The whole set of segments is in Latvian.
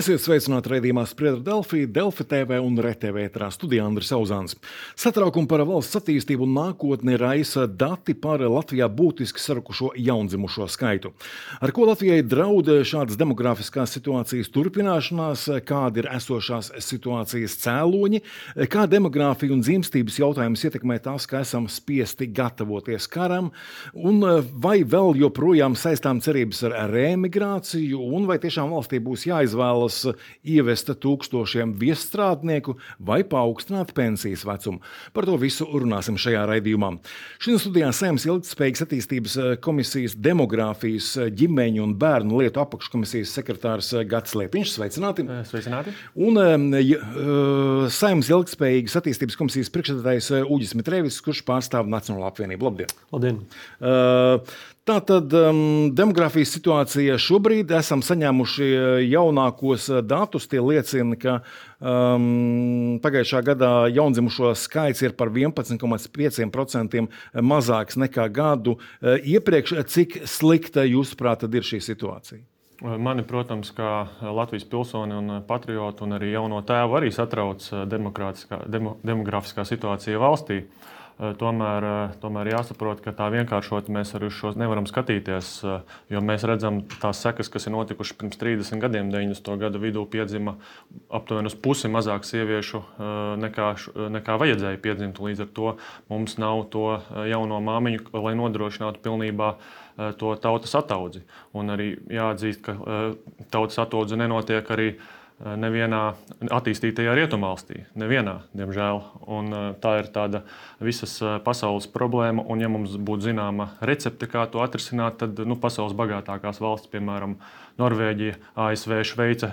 Esiet sveicināti raidījumā Spriedra Delfī, Delfi TV un RTV ētrā studijā Andris Auzāns. Satraukumu par valsts attīstību un nākotni raisa dati par Latvijā būtiski sarukušo jaundzimušo skaitu. Ar ko Latvijai draud šādas demografiskās situācijas turpināšanās, kādi ir esošās situācijas cēloņi, kā demogrāfija un dzimstības jautājums ietekmē tās, ka esam spiesti gatavoties karam, un vai vēl joprojām saistām cerības ar reemigrāciju, un vai tiešām valstī būs jāizvēlas vēlas ievest tūkstošiem viestrādnieku vai paaugstināt pensijas vecumu. Par to visu runāsim šajā raidījumā. Šodien studijā Sēmas ilgspējīgas attīstības komisijas demogrāfijas, ģimeņu un bērnu lietu apakškomisijas sekretārs Gats Liepiņš. Sveicināti! Sveicināti. Un Sēmas ilgspējīgas attīstības komisijas priekšsēdētājs Uģis Mitrēvis, kurš pārstāv Nacionālo apvienību. Labdien! Labdien. Uh, Tātad um, demogrāfijas situācija šobrīd esam saņēmuši jaunākos datus. Tie liecina, ka um, pagājušā gadā jaundzimušo skaits ir par 11,5% mazāks nekā gadu iepriekš. Cik slikta, jūsuprāt, ir šī situācija? Mani, protams, kā Latvijas pilsoni un patriotu un arī jauno tēvu, arī satrauc demo, demogrāfiskā situācija valstī. Uh, tomēr, eh, tomēr jāsaprot, ka tā vienkāršot mēs arī uz šo nevaram skatīties. Eh, jo mēs redzam tās sekas, kas ir notikušas pirms 30 gadiem. 90. gada vidū piedzima aptuveni pusi mazāk sieviešu nekā, nekā vajadzēja piedzimt. Līdz ar to mums nav to jauno māmiņu, lai nodrošinātu pilnībā to tautas ataudzi. Un arī jāatzīst, ka tautas ataudze nenotiek arī Eh, nevienā attīstītajā rietumvalstī. Nevienā, diemžēl. Un, eh, tā ir tāda visas eh, pasaules problēma. Un, ja mums būtu zināma recepte, kā to atrisināt, tad nu, pasaules bagātākās valsts, piemēram, Norvēģija, ASV, Šveice,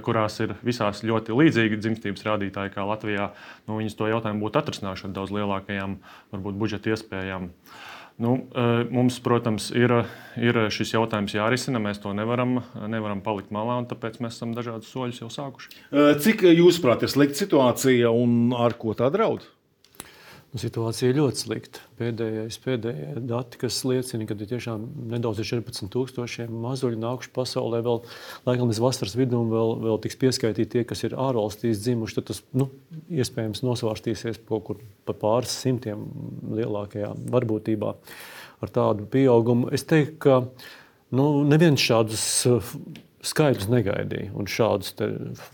kurās ir visās ļoti līdzīgi dzimstības rādītāji kā Latvijā, nu, viņas to jautājumu būtu atrisinājuši ar daudz lielākajām varbūt, budžeta iespējām. Uh, Nu, e, mums, protams, ir, ir šis jautājums jārisina. Mēs to nevaram, nevaram palikt malā, un tāpēc mēs esam dažādus soļus jau sākuši. E, cik, jūsuprāt, ir slikta situācija un ar ko tā draud? Nu, situācija ir ļoti slikta. Pēdējais, pēdējie dati, kas liecina, ka ir tiešām nedaudz 14,000 mazuļi nākuši pasaulē, vēl laikam līdz vasaras vidum vēl, vēl tiks pieskaitīti tie, kas ir ārvalstīs dzimuši. Tad tas nu, iespējams nosvārstīsies kaut kur pa pāris simtiem lielākajā varbūtībā ar tādu pieaugumu. Es teiktu, ka nu, neviens šādus skaidrs negaidīja. Un šādus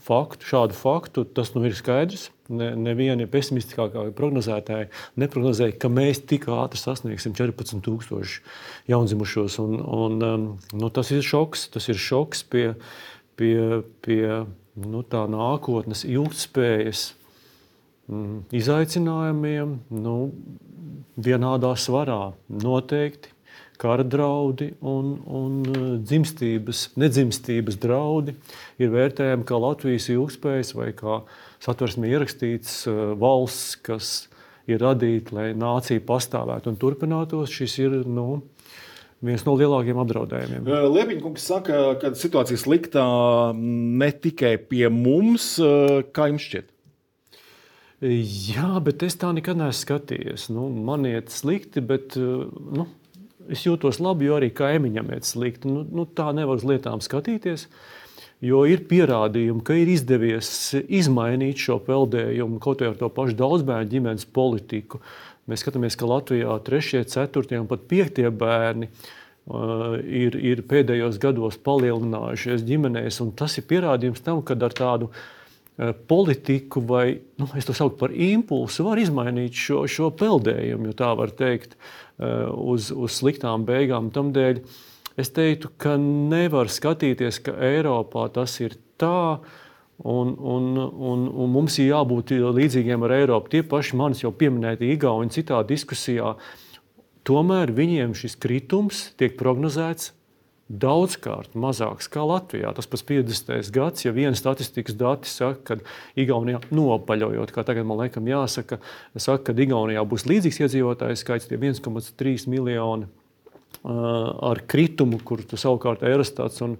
faktu, šādu faktu tas nu ir skaidrs. Ne, neviena pesimistiskākā prognozētāja neprognozēja, ka mēs tik ātri sasniegsim 14,000 jaundzimušos. Un, un, um, nu, tas ir šoks. Tas ir šoks pie, pie, pie nu, tā nākotnes ilgspējas mm, izaicinājumiem. Nu, vienādā svarā noteikti kara draudi un, un uh, dzimstības, nedzimstības draudi ir vērtējami kā Latvijas ilgspējas vai kā satversmē ierakstīts uh, valsts, kas ir radīta, lai nācija pastāvētu un turpinātos. Šis ir nu, viens no lielākajiem apdraudējumiem. Uh, Liepiņkungs saka, ka situācija sliktā ne tikai pie mums, kā jums šķiet? Jā, bet es tā nekad neesmu skatījies. Nu, man iet slikti, bet nu, es jūtos labi, jo arī kaimiņam iet slikti. Nu, nu, tā nevar uz lietām skatīties. Jo ir pierādījumi, ka ir izdevies izmainīt šo peldējumu kaut arī ar to pašu daudzbērnu ģimenes politiku. Mēs skatāmies, ka Latvijā 3, 4 un pat 5 bērni uh, ir, ir pēdējos gados palielinājušies ģimenēs. Tas ir pierādījums tam, ka ar tādu uh, politiku, vai nu, es to saucu par impulsu, var izmainīt šo, šo peldējumu, jo tā var teikt. Eh, uz, uz sliktām beigām. Tādēļ es teiktu, ka nevar skatīties, ka Eiropā tas ir tā. Un, un, un, un mums ir jābūt līdzīgiem ar Eiropu. Tie paši manis jau pieminēti Igauni citā diskusijā. Tomēr viņiem šis kritums tiek prognozēts daudzkārt mazāks nekā Latvijā. Tas pats 50. gads, ja viena statistikas dati saka, ka Igaunijā nopaļojot, kā tagad man liekas, jāsaka, saka, ka Igaunijā būs līdzīgs iedzīvotāju skaits, tie 1,3 miljoni. Ar kritumu, kur tu savukārt Eurostats un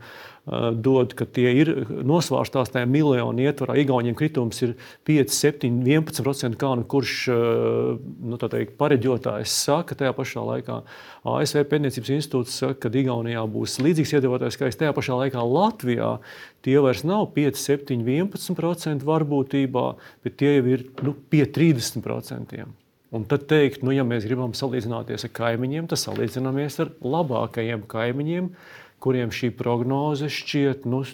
dod, ka tie ir nosvērstās tajā miljonu ietvarā. Igauniem kritums ir 5, 7, 11%, kā nu kurš nu, teikt, pareģotājs saka. Tajā pašā laikā ASV pētniecības institūts saka, ka Igaunijā būs līdzīgs iedzīvotājs skaits. Tajā pašā laikā Latvijā tie vairs nav 5, 7, 11% varbūtībā, bet tie jau ir nu, pie 30%. Un tad teikt, nu, ja mēs gribam salīdzināties ar kaimiņiem, tad salīdzināmies ar labākajiem kaimiņiem, kuriem šī prognoze šķiet nu,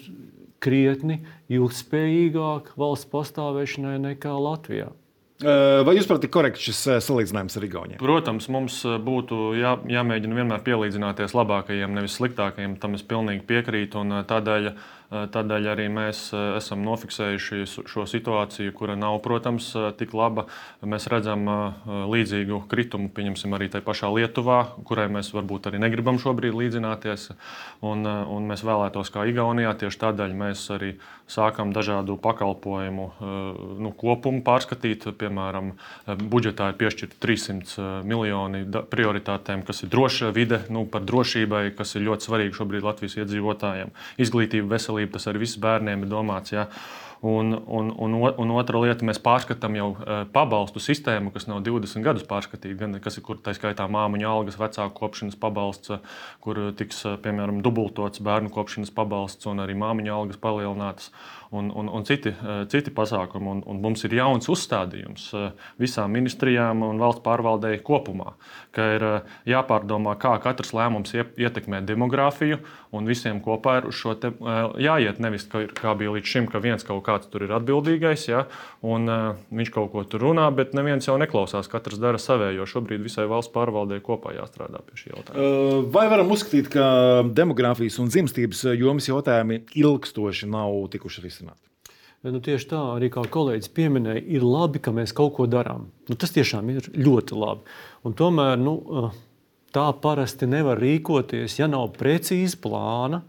krietni ilgspējīgāka valsts pastāvēšanai nekā Latvijā. Vai jūs prāt, ir korekts šis salīdzinājums ar Igauniem? Protams, mums būtu jā, jāmēģina vienmēr pielīdzināties labākajiem, nevis sliktākajiem. Tam es pilnīgi piekrītu. Tādēļ tādēļ arī mēs esam nofiksējuši šo situāciju, kura nav, protams, tik laba. Mēs redzam līdzīgu kritumu, pieņemsim, arī tajā pašā Lietuvā, kurai mēs varbūt arī negribam šobrīd līdzināties. Un, un mēs vēlētos, kā Igaunijā, tieši tādēļ mēs arī sākam dažādu pakalpojumu nu, kopumu pārskatīt. Piemēram, budžetā ir piešķirti 300 miljoni prioritātēm, kas ir droša vide, nu, par drošībai, kas ir ļoti svarīgi šobrīd Latvijas iedzīvotājiem. Izglītība, veselība tas arī viss bērniem ir domāts. Ja. Un, un, un, un otra lieta, mēs pārskatām jau uh, pabalstu sistēmu, kas nav 20 gadus pārskatīta. Gan kas ir, kur tā skaitā māmiņu algas, vecāku kopšanas pabalsts, kur tiks, piemēram, dubultots bērnu kopšanas pabalsts un arī māmiņu algas palielinātas. Un, un, un citi, eh, citi pasākumi. Un, un mums ir jauns uzstādījums eh, visām ministrijām un valsts pārvaldēji kopumā, ka ir eh, jāpārdomā, kā katrs lēmums ietekmē demogrāfiju, un visiem kopā ir uz šo te, jāiet. Nevis kā, kā bija līdz šim, ka viens kaut kāds tur ir atbildīgais, ja, un viņš kaut ko tur runā, bet neviens jau neklausās. Katrs dara savējo. Šobrīd visai valsts pārvaldēji kopā jāstrādā pie šī jautājuma. Vai varam uzskatīt, ka demogrāfijas un dzimstības jomas jautājumi ilgstoši nav tikuši risināti? Risināt. Nu, tieši tā, arī kā kolēģis pieminēja, ir labi, ka mēs kaut ko darām. Nu, tas tiešām ir ļoti labi. Un tomēr nu, eh, tā parasti nevar rīkoties, ja nav precīza plāna,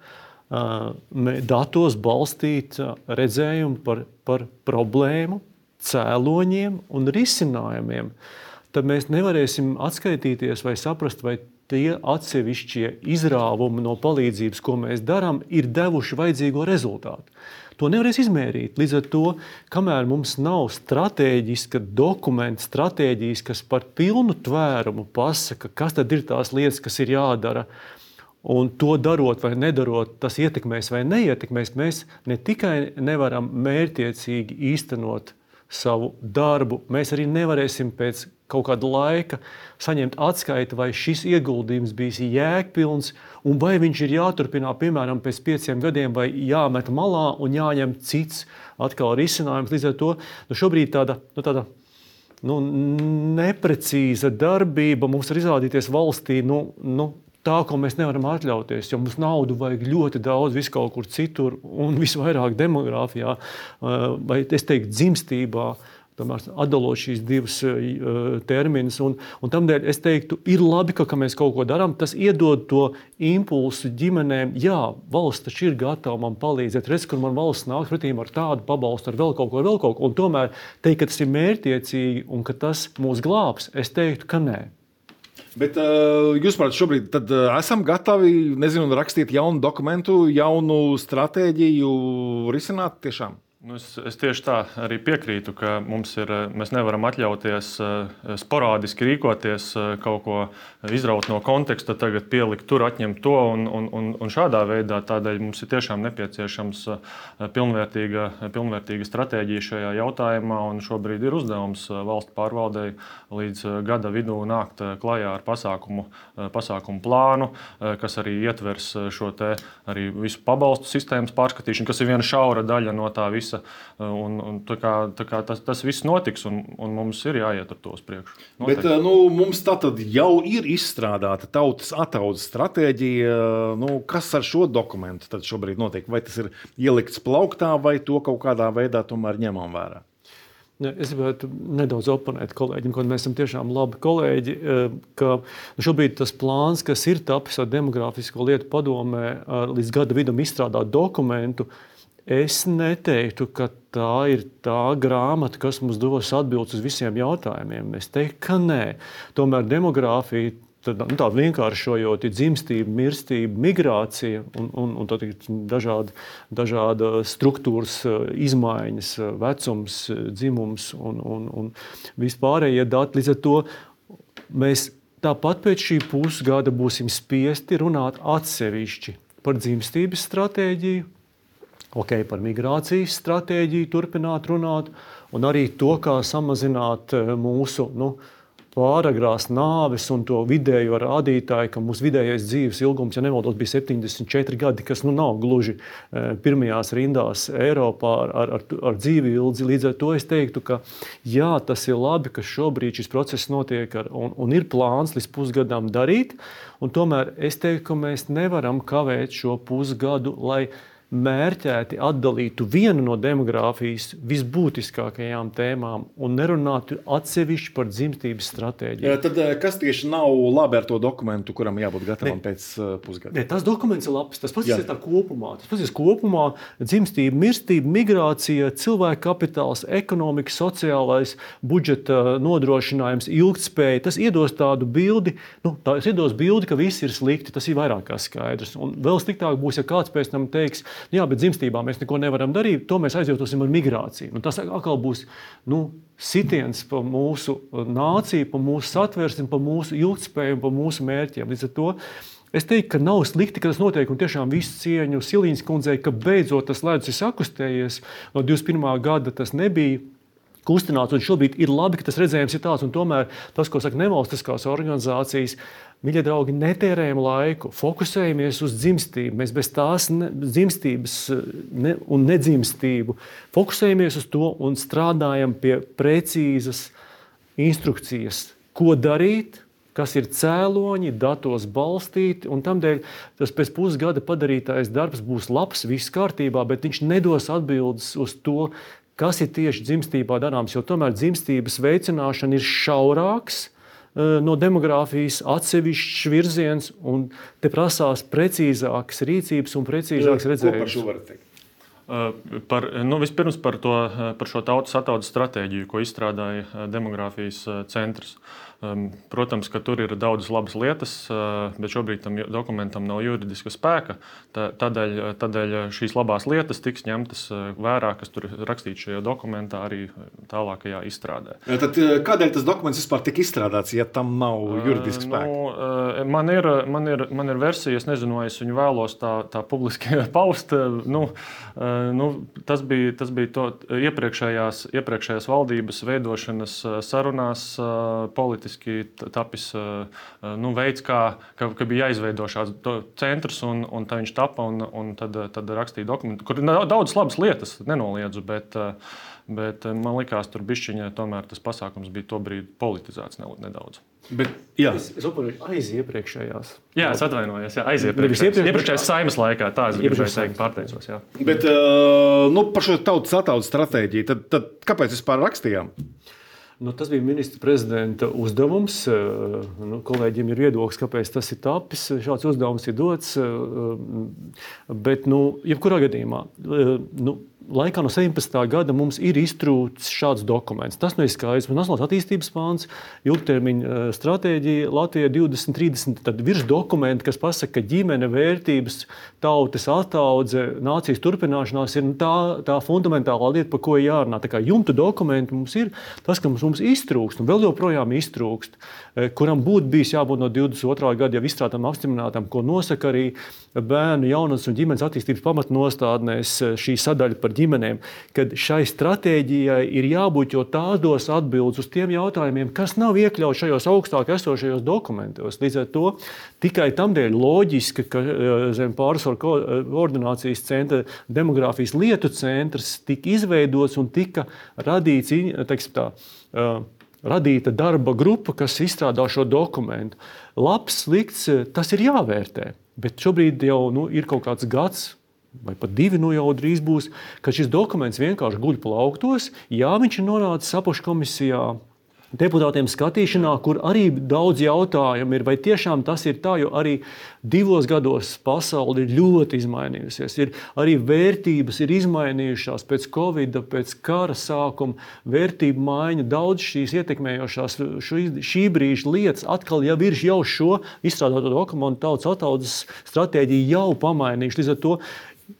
eh, datos balstīt eh, redzējumu par, par problēmu, cēloņiem un risinājumiem. Tad mēs nevarēsim atskaitīties vai saprast, vai tie atsevišķie izrāvumi no palīdzības, ko mēs darām, ir devuši vajadzīgo rezultātu. To nevarēs izmērīt. Līdz ar to, kamēr mums nav strateģiska dokumenta, stratēģijas, kas par pilnu tvērumu pasaka, kas tad ir tās lietas, kas ir jādara, un to darot vai nedarot, tas ietekmēs vai neietekmēs, mēs ne tikai nevaram mērķiecīgi īstenot savu darbu, mēs arī nevarēsim pēc kaut kāda laika saņemt atskaiti, vai šis ieguldījums bija jēgpilns, un vai viņš ir jāturpina, piemēram, pēc pieciem gadiem, vai jāmet malā un jāņem cits atkal risinājums. Līdz ar to nu, šobrīd tāda. Nu, tāda Nu, neprecīza darbība mums var izrādīties valstī nu, nu, tā, ko mēs nevaram atļauties. Jo mums naudu vajag ļoti daudz, vis kaut kur citur, un visvairāk demogrāfijā, vai es teiktu, dzimstībā tomēr atdalot šīs divas uh, terminus. Un, un tādēļ es teiktu, ir labi, ka, ka mēs kaut ko darām. Tas iedod to impulsu ģimenēm. Jā, valsts taču ir gatava man palīdzēt. Redz, kur man valsts nāk pretī ar tādu pabalstu, ar vēl kaut ko, vēl kaut ko. Un tomēr teikt, ka tas ir mērķiecīgi un ka tas mūs glābs, es teiktu, ka nē. Bet uh, jūs, prāt, šobrīd tad, esam gatavi nezinu, rakstīt jaunu dokumentu, jaunu stratēģiju, risināt tiešām? Nu, es, es tieši tā arī piekrītu, ka ir, mēs nevaram atļauties eh, sporādiski rīkoties, eh, kaut ko izraut no konteksta, tagad pielikt tur, atņemt to un, un, un, un šādā veidā. Tādēļ mums ir tiešām nepieciešams eh, pilnvērtīga, pilnvērtīga stratēģija šajā jautājumā. Šobrīd ir uzdevums valsts pārvaldei līdz gada vidū nākt klajā ar pasākumu, pasākumu plānu, kas arī ietvers šo visu pabalstu sistēmas pārskatīšanu, kas ir viena šaura daļa no tā visa visa. Un, un, tā kā, tā kā tas, tas viss notiks, un, un mums ir jāiet ar to uz priekšu. Noteikti. Bet eh, nu, mums tā tad jau ir izstrādāta tautas ataudzes stratēģija. Nu, kas ar šo dokumentu tad šobrīd notiek? Vai tas ir ielikts plauktā, vai to kaut kādā veidā tomēr ņemam vērā? Es gribētu nedaudz oponēt kolēģim, ka mēs esam tiešām labi kolēģi. Eh, ka šobrīd tas plāns, kas ir tapis ar demogrāfisko lietu padomē, līdz gada vidum izstrādāt dokumentu, uh, Es neteiktu, ka tā ir tā grāmata, kas mums dos atbildes uz visiem jautājumiem. Es teiktu, ka nē. Tomēr demogrāfija tad, nu, tā vienkāršojot, ir dzimstība, mirstība, migrācija un, un, un dažādi, dažāda struktūras izmaiņas, vecums, dzimums un, un, un vispārējie dati. Līdz ar to mēs tāpat pēc šī pusgada būsim spiesti runāt atsevišķi par dzimstības stratēģiju, okay, par migrācijas stratēģiju, turpināt runāt, un arī to, kā samazināt mūsu. Nu, pāragrās nāves un to vidējo rādītāju, ka mūsu vidējais dzīves ilgums, ja nemaldos, bija 74 gadi, kas nu, nav gluži e, pirmajās rindās Eiropā ar, ar, ar, ar dzīvi ilgi. Līdz ar to es teiktu, ka jā, tas ir labi, ka šobrīd šis process notiek ar, un, un ir plāns līdz pusgadam darīt. Tomēr es teiktu, ka mēs nevaram kavēt šo pusgadu, lai mērķēti atdalītu vienu no demogrāfijas visbūtiskākajām tēmām un nerunātu atsevišķi par dzimstības stratēģiju. Tad kas tieši nav labi ar to dokumentu, kuram jābūt gatavam ne, pēc pusgada? Ne, tas dokuments ir labs. Tas pats ir tā kopumā. Tas pats ir kopumā dzimstība, mirstība, migrācija, cilvēka kapitāls, ekonomika, sociālais budžeta nodrošinājums, ilgtspēja. Tas iedos tādu bildi, nu, tas iedos bildi, ka viss ir slikti. Tas ir vairāk kā skaidrs. Un vēl sliktāk būs, ja kāds pēc tam teiks, Jā, bet dzimstībā mēs neko nevaram darīt. To mēs aizjūtosim ar migrāciju. Un tas atkal būs nu, sitiens pa mūsu nāciju, pa mūsu satversmi, pa mūsu ilgspēju un pa mūsu mērķiem. Līdz ar to Es teiktu, ka nav slikti, ka tas notiek, un tiešām visu cieņu Silīnas kundzei, ka beidzot tas ledus ir sakustējies. No 21. gada tas nebija kustināts, un šobrīd ir labi, ka tas redzējums ir tāds. Tomēr tas, ko saka nevalstiskās organizācijas, Mīļie draugi, netērējam laiku, fokusējamies uz dzimstību. Mēs bez tās ne, dzimstības ne, un nedzimstību fokusējamies uz to un strādājam pie precīzas instrukcijas, ko darīt, kas ir cēloņi, datos balstīti. Tādēļ tas pēc pusgada padarītais darbs būs labs, viss kārtībā, bet viņš nedos atbildes uz to, kas ir tieši dzimstībā darāms. Jo tomēr dzimstības veicināšana ir šaurāks Eh, no demogrāfijas atsevišķs virziens, un te prasās precīzākas rīcības un precīzāks redzējums. Ko par šo varat teikt? Eh, par, nu, vispirms par, to, eh, par šo tautas ataudzes stratēģiju, ko izstrādāja demogrāfijas centrs. Uh, protams, ka tur ir daudzas labas lietas, uh, bet šobrīd tam dokumentam nav juridiska spēka. Tādēļ, tādēļ šīs labās lietas tiks ņemtas uh, vērā, kas tur ir rakstīts šajā dokumentā, arī tālākajā izstrādē. Tad, uh, kādēļ tas dokuments vispār tika izstrādāts, ja tam nav juridiska spēka? Nu, man, ir, man, ir, man ir versija, es nezinu, vai es viņu vēlos tā, tā publiski paust. Nu, nu, tas bija, tas bija to iepriekšējās, iepriekšējās valdības veidošanas sarunās politiski faktiski tapis nu, veids, kā ka, ka bija jāizveido šāds centrs, un, un tā viņš tapa, un, un tad, tad rakstīja dokumentu, kur daudz labas lietas, nenoliedzu. Bet, Bet man liekas, tur bišķiņā tomēr tas pasākums bija tobrīd politizēts nedaudz. Bet, jā, es, es saprotu, aiz iepriekšējās. Jā, es atvainojos, jā, aiz iepriekšējās. Saimas laikā, tā es gribēju teikt, pārteicos. Jā. Bet uh, nu, par šo tautas ataudzes stratēģiju, tad, tad kāpēc vispār rakstījām? Nu, tas bija ministra prezidenta uzdevums. Eh, nu, kolēģiem ir viedoklis, kāpēc tas ir tapis. Šāds uzdevums ir dots. Eh, bet, nu, jebkurā gadījumā, eh, nu, laikā no 17. gada mums ir iztrūcis šāds dokuments. Tas nu ir skaidrs. Nacionālās attīstības plāns, ilgtermiņa eh, stratēģija Latvijai 2030. Tad virsdokumenti, kas pasaka, ka ģimene, vērtības, tautas attaudze, nācijas turpināšanās ir tā, tā fundamentālā lieta, par ko jārunā. Tā kā jumta dokumenti mums ir tas, kas mums, mums iztrūkst un vēl joprojām iztrūkst, eh, kuram būtu bijis jābūt no 22. gada jau izstrādātam, apstiprinātam, ko nosaka arī bērnu, jaunas un ģimenes attīstības pamatnostādnēs eh, šī sadaļa par ģimenēm, kad šai stratēģijai ir jābūt, jo tā dos atbildes uz tiem jautājumiem, kas nav iekļauts šajos augstāk esošajos dokumentos. Līdz ar to tikai tam dēļ loģiski, ka eh, zem pārsvaru koordinācijas centra demogrāfijas lietu centrs tika izveidots un tika radīts, teiksim tā, eh, radīta darba grupa, kas izstrādā šo dokumentu. Labs, slikts, tas ir jāvērtē. Bet šobrīd jau nu, ir kaut kāds gads, vai pat divi nu jau drīz būs, ka šis dokuments vienkārši guļ plauktos. Jā, viņš ir norādīts apakškomisijā. deputātiem skatīšanā, kur arī daudz jautājumu ir, vai tiešām tas ir tā, jo arī divos gados pasaule ir ļoti izmainījusies. Ir arī vērtības ir izmainījušās pēc Covid, pēc kara sākuma, vērtību maiņa, daudz šīs ietekmējošās šī brīža lietas atkal jau ir jau šo izstrādāto dokumentu tautas attaudzes stratēģiju jau pamainījuši. Līdz ar to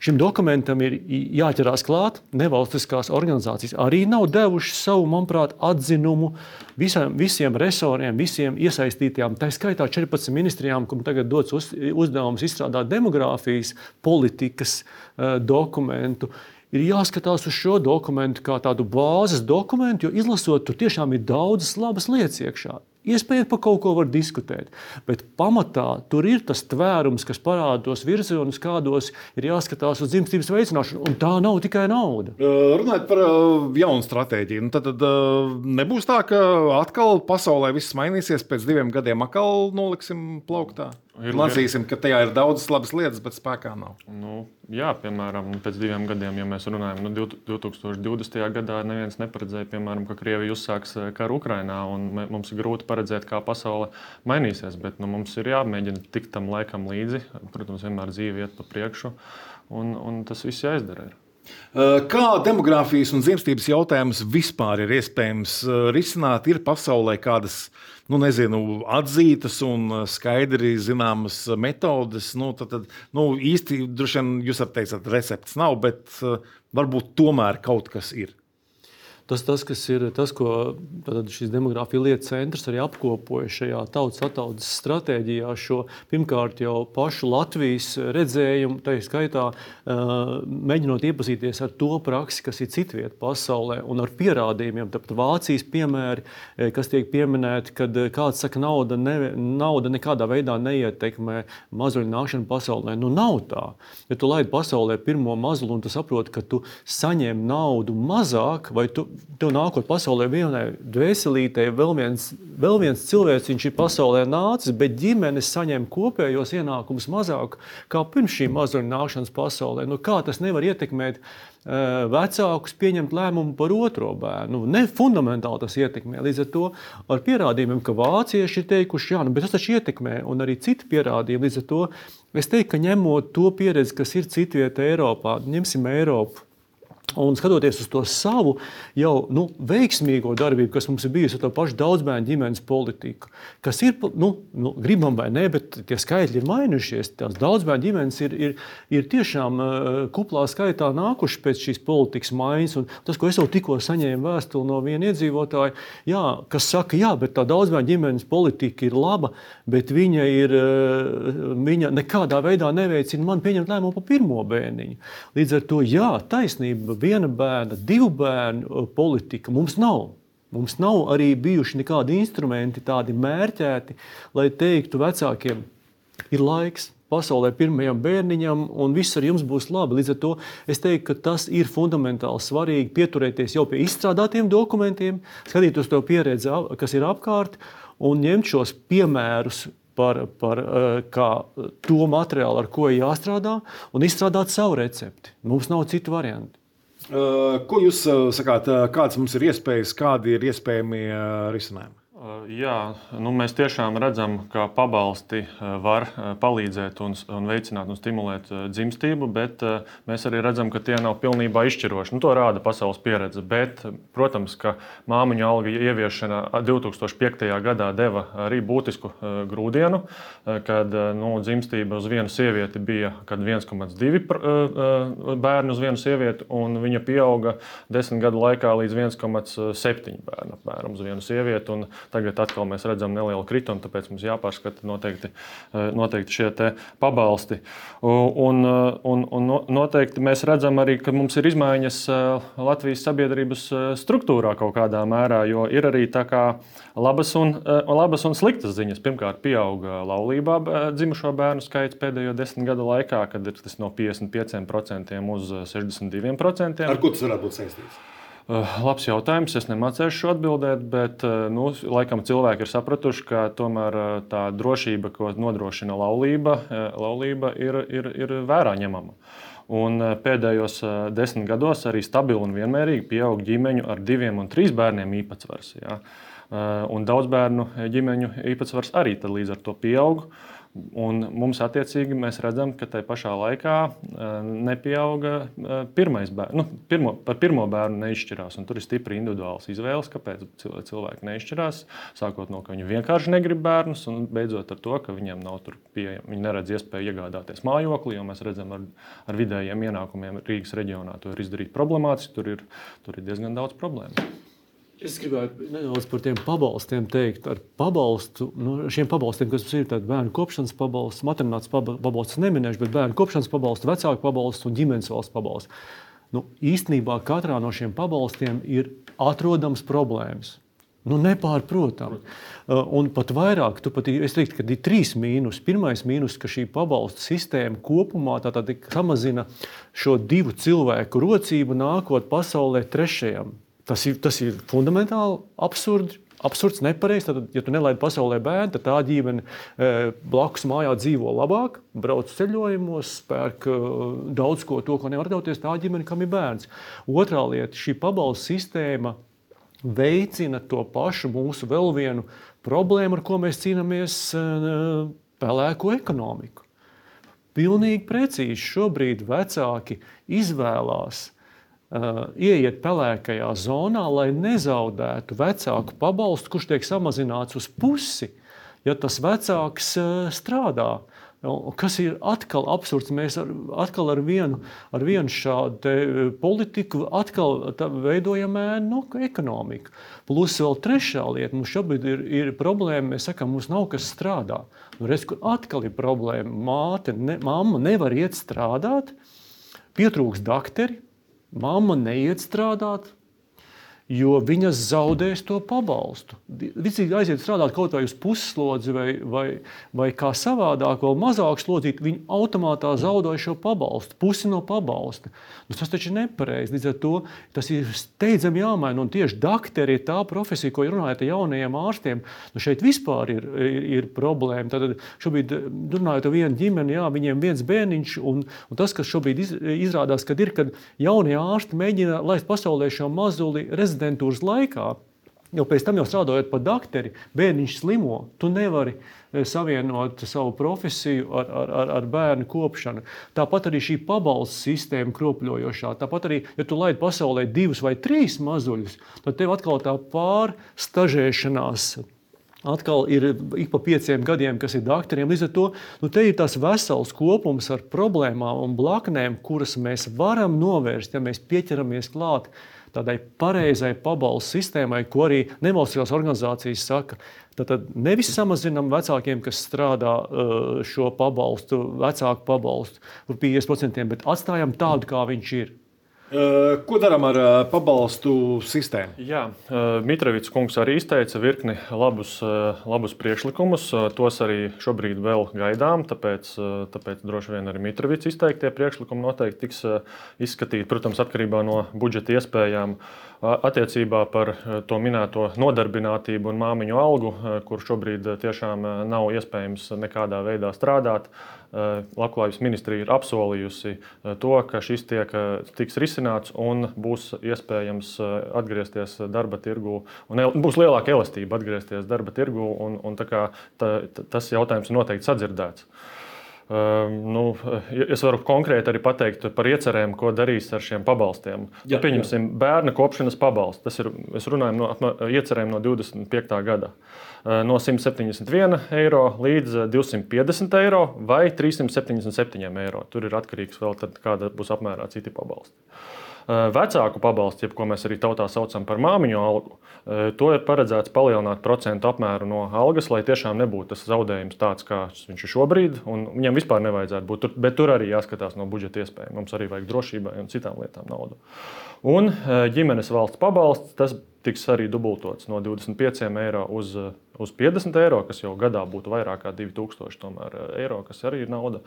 Šim dokumentam ir jāķerās klāt. Nevalstiskās organizācijas arī nav devušas savu, manuprāt, atzinumu visam, visiem resoriem, visiem iesaistītajām, tā skaitā 14 ministrijām, kam tagad dots uz, uzdevums izstrādāt demogrāfijas politikas uh, dokumentu. Ir jāskatās uz šo dokumentu kā tādu bāzes dokumentu, jo izlasot, tur tiešām ir daudzas labas lietas iekšā. Iespējams, par kaut ko var diskutēt, bet pamatā tur ir tas tvērums, kas parāda tos virzienus, kādos ir jāskatās uz dzimstības veicināšanu. Un tā nav tikai nauda. Runājot par jaunu stratēģiju, nu tad, tad nebūs tā, ka atkal pasaulē viss mainīsies, pēc diviem gadiem atkal noliksim plauktā. Ir Lasīsim, ka tajā ir daudzas labas lietas, bet spēkā nav. Nu, jā, piemēram, pēc diviem gadiem, ja mēs runājam, nu, 2020. gadā neviens neparedzēja, piemēram, ka Krievija uzsāks karu Ukrajinā, un mums ir grūti paredzēt, kā pasaule mainīsies. Bet nu, mums ir jāmēģina tikt tam laikam līdzi. Protams, vienmēr dzīve iet pa priekšu, un, un tas viss jāizdara. Ir. Kā demogrāfijas un dzimstības jautājumus vispār ir iespējams risināt? Ir pasaulē kādas nu, nezinu, atzītas un skaidri zināmas metodes. Nu, tad, tad, nu, īsti, droši vien jūs ka recepts nav, bet varbūt tomēr kaut kas ir. Tas, tas, ir tas, ko šis demogrāfija lietu centrs arī apkopoja šajā tautas attaudzes stratēģijā, šo pirmkārt jau pašu Latvijas redzējumu, tā skaitā mēģinot iepazīties ar to praksi, kas ir citviet pasaulē un ar pierādījumiem. Tāpat Vācijas piemēri, kas tiek pieminēti, kad kāds saka, nauda, ne, nauda nekādā veidā neietekmē mazuļu nākšanu pasaulē. Nu, nav tā. Ja tu laidi pasaulē pirmo mazulu un tu saproti, ka tu saņem naudu mazāk, vai tu tev nākot pasaulē vienai dvēselītei, vēl viens, vēl viens cilvēks, viņš ir pasaulē nācis, bet ģimenes saņem kopējos ienākumus mazāk kā pirms šī mazuļa nākšanas pasaulē. Nu, kā tas nevar ietekmēt uh, vecākus pieņemt lēmumu par otro bērnu? Nu, ne fundamentāli tas ietekmē. Līdz ar to ar pierādījumiem, ka vācieši ir teikuši, jā, nu, bet tas taču ietekmē, un arī citi pierādījumi. Līdz ar to es teiktu, ka ņemot to pieredzi, kas ir citvietā Eiropā, ņemsim Eiropu Un skatoties uz to savu jau nu, veiksmīgo darbību, kas mums ir bijusi ar to pašu daudzbērnu ģimenes politiku, kas ir, nu, nu, gribam vai nē, bet tie skaitļi ir mainījušies. Tās daudzbērnu ģimenes ir, ir, ir tiešām uh, kuplā skaitā nākušas pēc šīs politikas maiņas. Tas, ko es jau tikko saņēmu vēstuli no viena iedzīvotāja, jā, kas saka, jā, bet tā daudzbērnu ģimenes politika ir laba, bet viņa, ir, uh, viņa nekādā veidā neveicina man pieņemt lēmumu par pirmo bērniņu. Līdz ar to, jā, taisnība viena bērna, divu bērnu uh, politika mums nav. Mums nav arī bijuši nekādi instrumenti, tādi mērķēti, lai teiktu vecākiem, ir laiks pasaulē pirmajam bērniņam, un viss ar jums būs labi. Līdz ar to es teiktu, ka tas ir fundamentāli svarīgi pieturēties jau pie izstrādātiem dokumentiem, skatīties to pieredzi, kas ir apkārt, un ņemt šos piemērus par, par uh, to materiālu, ar ko jāstrādā, un izstrādāt savu recepti. Mums nav citu variantu. Ko jūs sakāt, kādas mums ir iespējas, kādi ir iespējami risinājumi? Jā, nu mēs tiešām redzam, ka pabalsti var palīdzēt un, un veicināt un stimulēt dzimstību, bet mēs arī redzam, ka tie nav pilnībā izšķiroši. Nu, to rāda pasaules pieredze. Bet, protams, ka māmiņu alga ieviešana 2005. gadā deva arī būtisku grūdienu, kad nu, dzimstība uz vienu sievieti bija 1,2 bērnu uz vienu sievieti, un viņa pieauga desmit gadu laikā līdz 1,7 bērnu apmēram uz vienu sievieti. Un Tagad atkal mēs redzam nelielu kritumu, tāpēc mums jāpārskata noteikti, eh, noteikti šie pabalsti. Un, eh, un, un noteikti mēs redzam arī, ka mums ir izmaiņas eh, Latvijas sabiedrības struktūrā kaut kādā mērā, jo ir arī labas un, labas un sliktas ziņas. Pirmkārt, pieauga laulībā dzimušo bērnu skaits pēdējo desmit gadu laikā, kad ir tas no 55% uz 62%. Ar ko tas varētu būt saistīts? Uh, labs jautājums. Es nemācīšu atbildēt, bet uh, nu, laikam cilvēki ir sapratuši, ka tomēr uh, tā drošība, ko nodrošina laulība, laulība ir, ir, ir vērā ņemama. Un pēdējos desmit gados arī stabili un vienmērīgi pieaug ģimeņu ar diviem un trīs bērniem īpatsvars. Ja. un daudz bērnu ģimeņu īpatsvars arī līdz ar to pieaug. Un mums, attiecīgi, mēs redzam, ka tajā pašā laikā nepieauga pirmais bērns. Nu, pirmo, par pirmo bērnu neizšķirās. Tur ir stipri individuāls izvēles, kāpēc cilvēki neizšķirās. Sākot no tā, ka viņi vienkārši negrib bērnus, un beidzot ar to, ka viņiem nav pieejama. Viņi neredz iespēju iegādāties mājokli, jo mēs redzam, ar, ar vidējiem ienākumiem Rīgas reģionā to ir izdarīt problemātiski. Tur ir, tur ir diezgan daudz problēmu. Es gribētu nedaudz par tiem pabalstiem teikt. Ar pabalstu, nu, šiem pabalstiem, kas ir bērnu kopšanas pabalsts, maternitātes pabalsts, neminēšu, bet bērnu kopšanas pabalsts, vecāku pabalsts un ģimenes valsts pabalsts. Nu, īstenībā katrā no šiem pabalstiem ir atrodams problēmas. Nu, nepārprotami. Uh, un pat vairāk, tu pat, es teiktu, ka ir trīs mīnus. Pirmais mīnus, ka šī pabalstu sistēma kopumā samazina šo divu cilvēku rocību nākot pasaulē trešajam. Tas ir, tas ir fundamentāli absurdi. Absurds, nepareizs. Tad, ja tu nelaidi pasaulē bērnu, tad tā ģimene e, blakus mājā dzīvo labāk, brauc ceļojumos, pērk e, daudz ko, to, ko nevar atļauties. Tā ģimene, kam ir bērns. Otrā lieta, šī pabalstu sistēma veicina to pašu mūsu vēl vienu problēmu, ar ko mēs cīnāmies e, - pelēko ekonomiku. Pilnīgi precīzi šobrīd vecāki izvēlās ieiet pelēkajā zonā, lai nezaudētu vecāku pabalstu, kurš tiek samazināts uz pusi, ja tas vecāks uh, strādā. Kas ir atkal absurds? Mēs ar, atkal ar vienu, ar vienu šādu uh, politiku veidojam ēnu no, ekonomiku. Plus vēl trešā lieta, mums šobrīd ir, ir problēma, mēs sakām, mums nav kas strādā. Nu, redz, kur atkal ir problēma. Māte, ne, mamma nevar iet strādāt, pietrūks dakteri, Māma neiet strādāt, jo viņas zaudēs to pabalstu. Vicīgi aiziet strādāt kaut vai uz pusslodzi vai, vai, vai kā savādāk, vēl mazāk slodzīt, viņi automātā zaudē šo pabalstu, pusi no pabalsta. Nu, tas taču ir nepareizi. Līdz ar to tas ir steidzami jāmaina. Un tieši dakteri ir tā profesija, ko runājat ar jaunajiem ārstiem. Nu, šeit vispār ir, ir, ir problēma. Tad šobrīd runājot ar vienu ģimeni, jā, viņiem viens bērniņš, un, un tas, kas šobrīd iz, izrādās, kad ir, kad jaunie ārsti mēģina laist pasaulē šo mazuli rezidentu rezidentūras laikā, jau pēc tam jau strādājot par doktori, bērniņš slimo. Tu nevari e, savienot savu profesiju ar, ar, ar, ar bērnu kopšanu. Tāpat arī šī pabalstu sistēma kropļojošā. Tāpat arī, ja tu laidi pasaulē divus vai trīs mazuļus, tad tev atkal tā pārstažēšanās atkal ir ik pa pieciem gadiem, kas ir doktoriem. Līdz ar to nu, te ir tas vesels kopums ar problēmām un blaknēm, kuras mēs varam novērst, ja mēs pieķeramies klāt tādai pareizai pabalstu sistēmai, ko arī nevalstiskās organizācijas saka. Tad nevis samazinām vecākiem, kas strādā uh, šo pabalstu, vecāku pabalstu par 50%, bet atstājam tādu, kā viņš ir. Uh, ko darām ar uh, pabalstu sistēmu? Jā, Mitrovics kungs arī izteica virkni labus, labus priekšlikumus. Tos arī šobrīd vēl gaidām, tāpēc, tāpēc droši vien arī Mitrovics izteiktie priekšlikumi noteikti tiks izskatīti, protams, atkarībā no budžeta iespējām. Attiecībā par to minēto nodarbinātību un māmiņu algu, kur šobrīd tiešām nav iespējams nekādā veidā strādāt. Labklājības ministrija ir apsolījusi to, ka šis tiek, tiks risināts un būs iespējams atgriezties darba tirgu. Būs lielāka elastība atgriezties darba tirgu, un, un tā, tā, tas jautājums noteikti sadzirdēts. Ehm, nu, es varu konkrēti arī pateikt par iecerēm, ko darīs ar šiem pabalstiem. Jā, nu, pieņemsim, jā. bērna kopšanas pabalstu. Tas ir, runājam no iecerēm no 25. gada. Ehm, no 171 eiro līdz 250 eiro vai 377 eiro. Tur ir atkarīgs vēl tad, kāda būs apmērā citi pabalsti. Vecāku pabalstu, jeb ko mēs arī tautā saucam par māmiņu algu, to ir paredzēts palielināt procentu apmēru no algas, lai tiešām nebūtu tas zaudējums tāds, kāds viņš ir šobrīd. Viņam vispār nevajadzētu būt. Tur, bet tur arī jāskatās no budžeta iespējām. Mums arī vajag drošībai un citām lietām naudu. Un ģimenes valsts pabalsts, tas tiks arī dubultots no 25 eiro uz, uz 50 eiro, kas jau gadā būtu vairāk kā 2000 tomēr, eiro, kas arī ir nauda.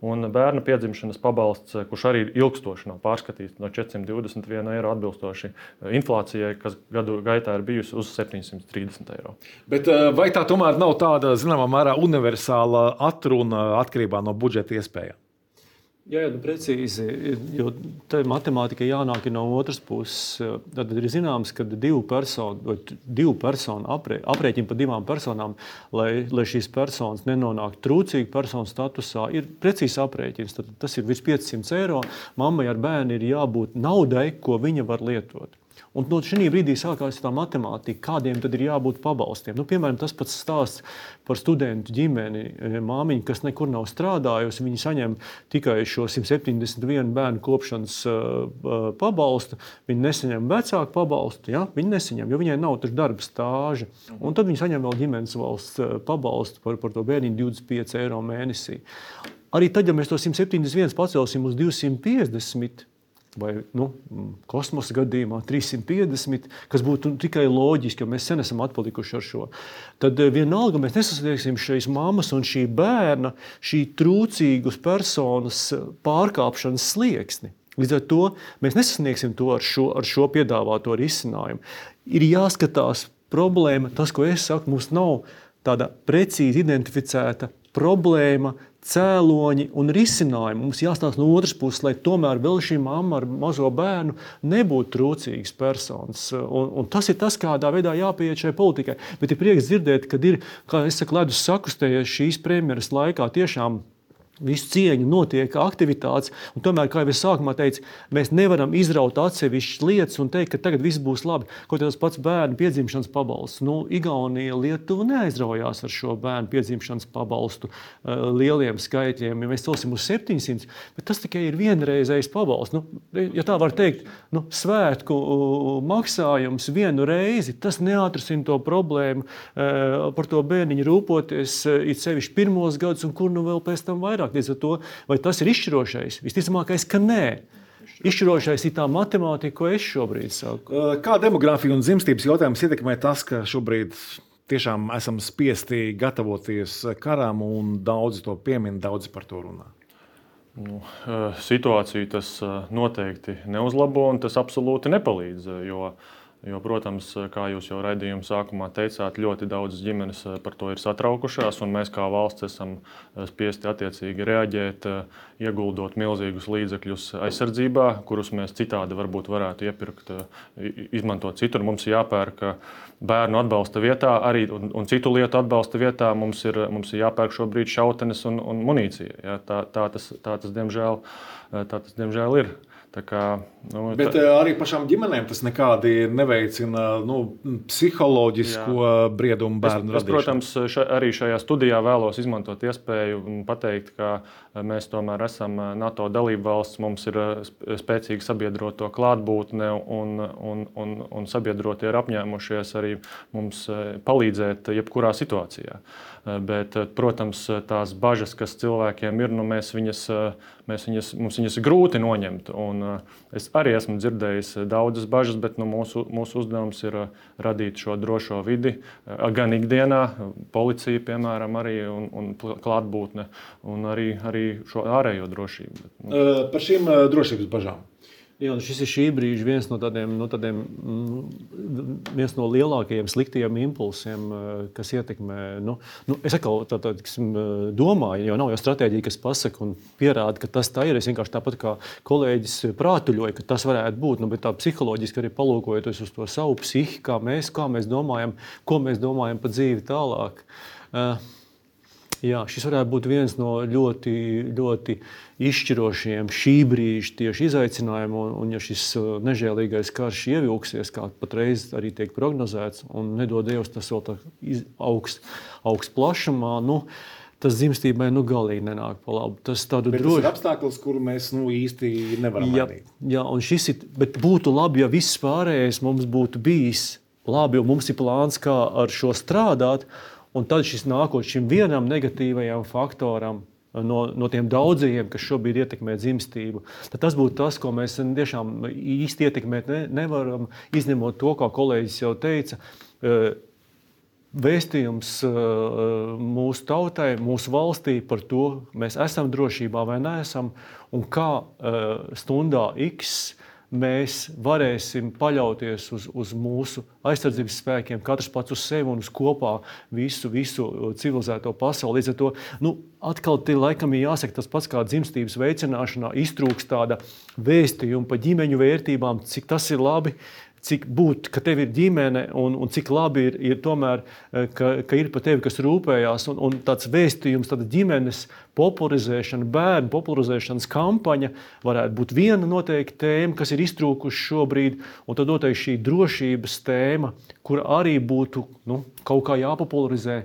Un bērnu piedzimšanas pabalsts, kurš arī ir ilgstoši nav pārskatīts no 421 eiro atbilstoši inflācijai, kas gadu gaitā ir bijusi uz 730 eiro. Bet vai tā tomēr nav tāda, zināmā mērā, universāla atruna atkarībā no budžeta iespējām? Jā, jā nu precīzi. Jo tā matemātika jānāk no otras puses. Tad ir zināms, ka divu personu, divu personu aprē, aprēķina par divām personām, lai, lai šīs personas nenonāktu trūcīgu personu statusā, ir precīzs aprēķins. Tad tas ir virs 500 eiro. Mammai ar bērnu ir jābūt naudai, ko viņa var lietot. Un no šī brīdī sākās tā matemātika, kādiem tad ir jābūt pabalstiem. Nu, piemēram, tas pats stāsts par studentu ģimeni. E, māmiņa, kas nekur nav strādājusi, viņa saņem tikai šo 171 bērnu kopšanas uh, pabalstu. Viņa nesaņem vecāku pabalstu. Ja? Viņa nesaņem, jo viņai nav darba stāža. Un tad viņa saņem vēl ģimenes valsts pabalstu par, par to bērniņu 25 eiro mēnesī. Arī tad, ja mēs to 171 pacelsim uz 250, vai nu, kosmosa gadījumā 350, kas būtu tikai loģiski, jo mēs sen esam atpalikuši ar šo. Tad eh, vienalga mēs nesasniegsim šīs mammas un šī bērna, šī trūcīgas personas eh, pārkāpšanas slieksni. Līdz ar to mēs nesasniegsim to ar šo, ar šo piedāvāto risinājumu. Ir jāskatās problēma, tas, ko es saku, mums nav tāda precīzi identificēta problēma, cēloņi un risinājumi. Mums jāstāsta no otras puses, lai tomēr vēl šī mamma ar mazo bērnu nebūtu trūcīgas personas. Un, un tas ir tas, kādā veidā jāpieiet šai politikai. Bet ir prieks dzirdēt, ka ir, kā es saku, ledus sakustējies šīs premjeras laikā tiešām visu cieņu, notiek aktivitātes. Tomēr, kā jau es sākumā teicu, mēs nevaram izraut atsevišķas lietas un teikt, ka tagad viss būs labi. Kaut tas pats bērnu piedzimšanas pabalsts. Nu, Igaunija, Lietuva neaizraujās ar šo bērnu piedzimšanas pabalstu uh, lieliem skaitļiem. Ja mēs celsim uz 700, bet tas tikai ir vienreizējs pabalsts. Nu, ja tā var teikt, nu, svētku maksājums vienu reizi, tas neatrisinās to problēmu uh, par to bērniņu rūpoties, uh, it sevišķi pirmos gadus, un kur nu vēl pēc tam vairāk vairāk. Līdz ar to, vai tas ir izšķirošais? Visticamākais, ka nē. Izšķirošais ir tā matemātika, ko es šobrīd saku. Kā demogrāfija un dzimstības jautājums ietekmē tas, ka šobrīd tiešām esam spiesti gatavoties karam, un daudzi to piemin, daudzi par to runā? Nu, situāciju tas noteikti neuzlabo, un tas absolūti nepalīdz. Jo uh, Jo, protams, kā jūs jau raidījuma sākumā teicāt, ļoti daudz ģimenes eh, par to ir satraukušās, un mēs kā valsts esam eh, spiesti attiecīgi reaģēt, eh, ieguldot milzīgus līdzekļus aizsardzībā, kurus mēs citādi varbūt varētu iepirkt, izmantot citur. Mums jāpērk bērnu atbalsta vietā, arī un, un citu lietu atbalsta vietā. Mums ir, mums ir jāpērk šobrīd šautenes un, un munīcija. Ja, tā, tā, tas, tā, tas, diemžēl, tā tas diemžēl ir. Kā, nu, Bet tā... arī pašām ģimenēm tas nekādi neveicina nu, psiholoģisko Jā. briedumu bērnu es, protams, ša, arī šajā studijā vēlos izmantot iespēju pateikt, ka mēs tomēr esam NATO dalība valsts, mums ir spēcīga sabiedroto klātbūtne un, un, un, un sabiedrotie ir apņēmušies arī mums palīdzēt jebkurā situācijā. Bet, protams, tās bažas, kas cilvēkiem ir, nu, mēs viņas, mēs viņas, mums viņas grūti noņemt. Un es arī esmu dzirdējis daudzas bažas, bet nu, mūsu, mūsu uzdevums ir radīt šo drošo vidi gan ikdienā, policija, piemēram, arī un, un klātbūtne, un arī, arī šo ārējo drošību. Bet, nu. Par šīm drošības bažām. Jā, šis ir šī brīža viens no tādiem, no tādiem mm, viens no lielākajiem sliktajiem impulsiem, eh, kas ietekmē. Nu, nu, es atkal tā, tā, tiksim, eh, domāju, jo nav jau stratēģija, kas pasaka un pierāda, ka tas tā ir. Es vienkārši tāpat kā kolēģis prātuļoju, ka tas varētu būt. Nu, bet tā psiholoģiski arī palūkojoties uz to savu psihi, kā mēs, kā mēs domājam, ko mēs domājam par dzīvi tālāk. Uh, Jā, šis varētu būt viens no ļoti, ļoti izšķirošiem šī brīža tieši izaicinājumiem. Un, un, ja šis uh, nežēlīgais karš ievilksies, kā patreiz arī tiek prognozēts, un nedod Dievs, tas vēl augsts augst plašumā. Nu, tas dzimstībai nu, galīgi nenāk pa labu. Tas, droši... tas ir apstākļus, kuru mēs nu, īsti nevaram jā, mainīt. Jā, un šis ir. Bet būtu labi, ja viss pārējais mums būtu bijis labi, un mums ir plāns, kā ar šo strādāt. Un tad šis nākot šim vienam negatīvajam faktoram, no, no tiem daudzajiem, kas šobrīd ietekmē dzimstību. Tad tas būtu tas, ko mēs tiešām īsti ietekmēt ne, nevaram, izņemot to, kā kolēģis jau teica. Eh, vēstījums eh, mūsu tautai, mūsu valstī par to, mēs esam drošībā vai neesam, un kā eh, stundā X mēs varēsim paļauties uz, uz mūsu aizsardzības spēkiem, katrs pats uz sevi un uz kopā visu, visu civilizēto pasauli. Līdz ar to nu, atkal tie laikam ir jāsaka tas pats kā dzimstības veicināšanā, iztrūks tāda vēstījuma par ģimeņu vērtībām, cik tas ir labi cik būt, ka tev ir ģimene un, un cik labi ir, ir tomēr, eh, ka, ka ir par tevi, kas rūpējās. Un, un tāds vēstījums, tāda ģimenes popularizēšana, bērnu popularizēšanas kampaņa varētu būt viena noteikta tēma, kas ir iztrūkusi šobrīd. Un tad noteikti šī drošības tēma, kur arī būtu nu, kaut kā jāpopularizē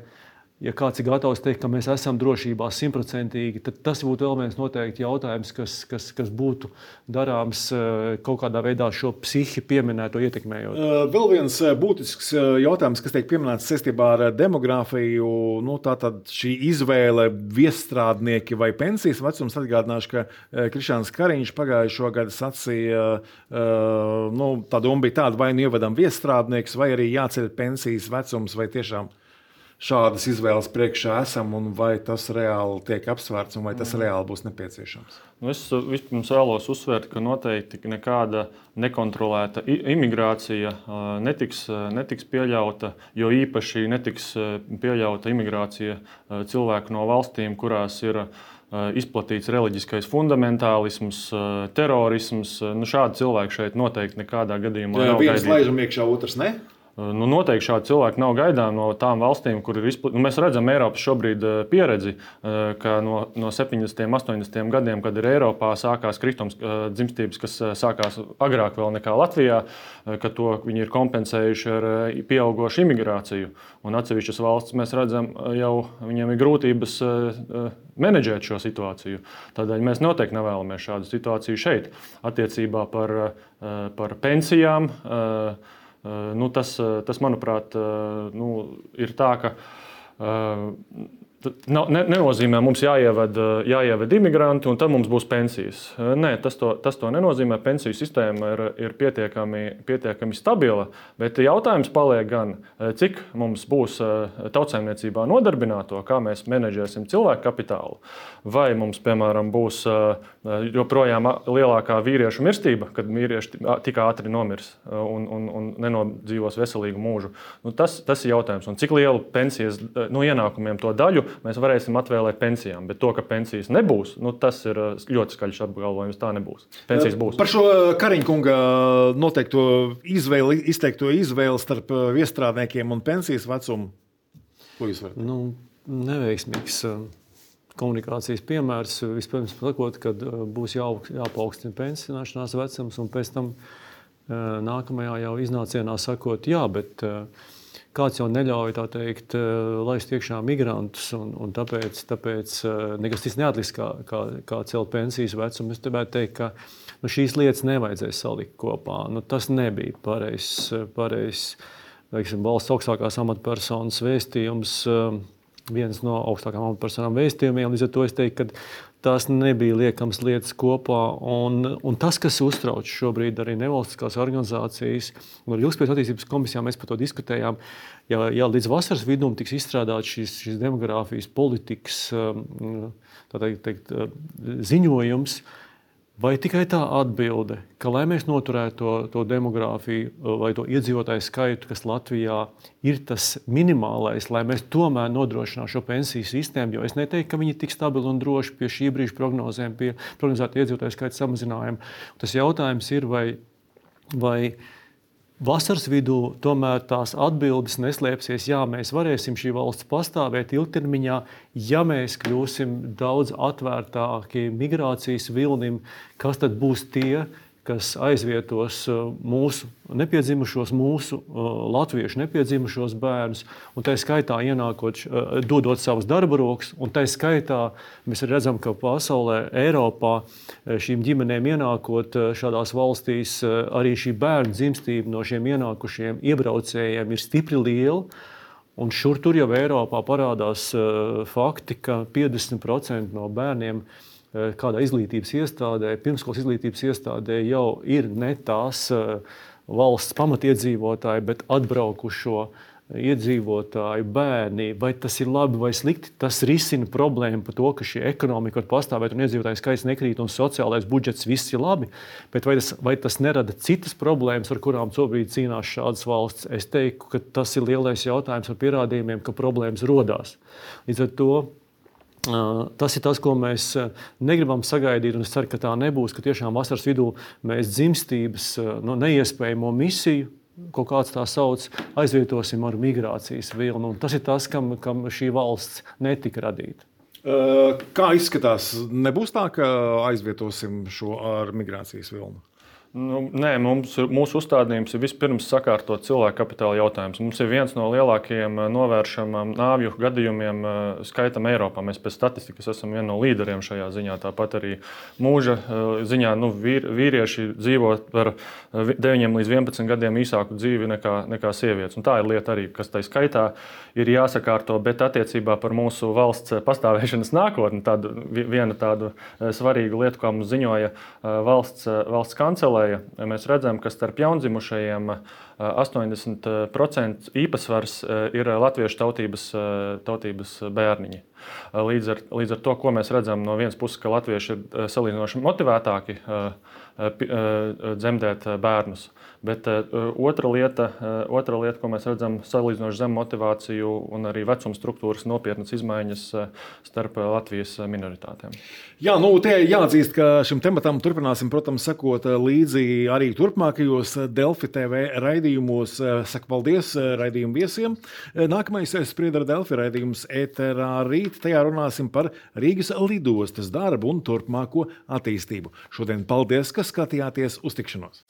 ja kāds ir gatavs teikt, ka mēs esam drošībā simtprocentīgi, tad tas būtu vēl viens noteikti jautājums, kas, kas, kas būtu darāms eh, kaut kādā veidā šo psihi pieminēto ietekmējot. Eh, vēl viens eh, būtisks jautājums, kas tiek pieminēts saistībā ar demogrāfiju, nu, tā tad šī izvēle viestrādnieki vai pensijas vecums. Atgādināšu, ka Krišāns Kariņš pagājušo gadu sacīja, nu, tā doma bija tāda, vai nu ievedam viestrādniekus, vai arī jāceļ pensijas vecums, vai tiešām šādas izvēles priekšā esam, un vai tas reāli tiek apsvērts, un vai tas mm. reāli būs nepieciešams? Nu, es vispirms vēlos uzsvērt, ka noteikti nekāda nekontrolēta imigrācija netiks, netiks pieļauta, jo īpaši netiks pieļauta imigrācija cilvēku no valstīm, kurās ir izplatīts reliģiskais fundamentālisms, terorisms. Nu, šādi cilvēki šeit noteikti nekādā gadījumā nav. Viens laižam iekšā, otrs ne. Nu, noteikti šādi cilvēki nav gaidām no tām valstīm, kur ir izplatīta. Nu, mēs redzam Eiropas šobrīd eh, pieredzi, eh, ka no, no 70. un 80. gadiem, kad ir Eiropā sākās kritums eh, dzimstības, kas sākās agrāk nekā Latvijā, ka to viņi ir kompensējuši ar pieaugušu imigrāciju. Un atsevišķas valsts mēs redzam, jau viņiem ir grūtības menedžēt šo situāciju. Tādēļ mēs noteikti nevēlamies šādu situāciju šeit attiecībā par, par pensijām. Eh, nu, tas, eh, tas, manuprāt, eh, nu, ir tā, ka ne, nenozīmē, mums jāieved, jāieved imigranti un tad mums būs pensijas. Nē, tas to, tas to nenozīmē. Pensiju sistēma ir, ir pietiekami, pietiekami stabila. Bet jautājums paliek gan, cik mums būs tautsēmniecībā nodarbināto, kā mēs menedžēsim cilvēku kapitālu. Vai mums, piemēram, būs joprojām lielākā vīriešu mirstība, kad vīrieši tik ātri nomirs un, un, un nenodzīvos veselīgu mūžu. Nu, tas, tas ir jautājums. Un cik lielu pensijas no ienākumiem to daļu mēs varēsim atvēlēt pensijām. Bet to, ka pensijas nebūs, nu, tas ir uh, ļoti skaļš apgalvojums. Tā nebūs. Pensijas būs. Par šo uh, Kariņkunga noteikto izvēli, izteikto izvēli starp viestrādniekiem un pensijas vecumu. Ko jūs varat? Nu, neveiksmīgs komunikācijas piemērs. Vispirms, sakot, kad būs jāpaukstina pensionēšanās vecums, un pēc tam nākamajā jau iznācienā sakot, jā, bet uh, kāds jau neļauj teikt, eh, laist iekšā migrantus, un, un tāpēc, tāpēc eh, nekas cits neatliks kā, kā, kā celt pensijas vecumu. Es gribētu teikt, ka nu, šīs lietas nevajadzēja salikt kopā. Nu, tas nebija pareizs. Pareiz, valsts augstākās amatpersonas vēstījums, eh, viens no augstākām amatpersonām vēstījumiem. Līdz ar to es teiktu, ka tās nebija liekamas lietas kopā. Un, un tas, kas uztrauc šobrīd arī nevalstiskās organizācijas, un arī ilgspējīgas attīstības komisijā mēs par to diskutējām, ja, ja līdz vasaras vidum tiks izstrādāts šis, šis demogrāfijas politikas um, teikt, teikt, ziņojums, Vai tikai tā atbilde, ka, lai mēs noturētu to, to demogrāfiju vai to iedzīvotāju skaitu, kas Latvijā ir tas minimālais, lai mēs tomēr nodrošinātu šo pensiju sistēmu, jo es neteiktu, ka viņi ir tik stabili un droši pie šī brīža prognozēm, pie prognozēta iedzīvotāju skaita samazinājuma. Tas jautājums ir, vai, vai Vasaras vidū tomēr tās atbildes neslēpsies. Jā, mēs varēsim šī valsts pastāvēt ilgtermiņā, ja mēs kļūsim daudz atvērtāki migrācijas vilnim, kas tad būs tie, kas aizvietos uh, mūsu nepiedzimušos, mūsu uh, latviešu nepiedzimušos bērnus, un tā skaitā ienākot, uh, dodot savus darba rokas, un tā skaitā mēs redzam, ka pasaulē, Eiropā šīm ģimenēm ienākot šādās valstīs, arī šī bērnu dzimstība no šiem ienākušiem iebraucējiem ir stipri liela. Un šur tur jau Eiropā parādās fakti, ka 50% no bērniem Eh, kādā izglītības iestādē, pirmskolas izglītības iestādē jau ir ne tās eh, valsts pamatiedzīvotāji, bet atbraukušo iedzīvotāji, bērni, vai tas ir labi vai slikti, tas risina problēmu par to, ka šī ekonomika var pastāvēt un iedzīvotāju skaits nekrīt un sociālais budžets viss ir labi. Bet vai tas, vai tas nerada citas problēmas, ar kurām šobrīd cīnās šādas valsts? Es teiktu, ka tas ir lielais jautājums ar pierādījumiem, ka problēmas rodās. Līdz ar to Tas ir tas, ko mēs negribam sagaidīt, un es ceru, ka tā nebūs. Ka tiešām vasaras vidū mēs dzimstības no neiespējamo misiju kaut kāds tā sauc, aizvietosim ar migrācijas vilnu. Un tas ir tas, kam, kam šī valsts netika radīta. Kā izskatās, nebūs tā, ka aizvietosim šo ar migrācijas vilnu? Nu, nē, mums, mūsu uzstādījums ir vispirms sakārtot cilvēku kapitāla jautājumus. Mums ir viens no lielākajiem eh, novēršamiem nāvju gadījumiem eh, skaitam Eiropā. Mēs pēc statistikas esam viena no līderiem šajā ziņā. Tāpat arī mūža eh, ziņā nu, vīr, vīrieši dzīvo par 9 līdz 11 gadiem īsāku dzīvi nekā, nekā sievietes. Un tā ir lieta arī, kas tai skaitā ir jāsakārto. Bet attiecībā par mūsu valsts pastāvēšanas nākotni, tādu, viena tāda svarīga lieta, ko mums ziņoja valsts, valsts kancelē pasaulē mēs redzam, ka starp jaundzimušajiem 80% īpatsvars ir latviešu tautības, tautības bērniņi. Līdz ar, līdz ar to, ko mēs redzam no vienas puses, ka latvieši ir salīdzinoši motivētāki dzemdēt bērnus. Bet otra lieta, otra lieta, ko mēs redzam, ir salīdzinoši zemu motivāciju un arī vecuma struktūras nopietnas izmaiņas starp Latvijas minoritātēm. Jā, nu, tie jāatzīst, ka šim tematam turpināsim, protams, sekot līdzi arī turpmākajos Delfi TV raidījumos. Saku paldies raidījumu viesiem. Nākamais spriedara Delfi raidījums ēterā rīt. Tajā runāsim par Rīgas lidostas darbu un turpmāko attīstību. Šodien paldies, ka skatījāties uz tikšanos!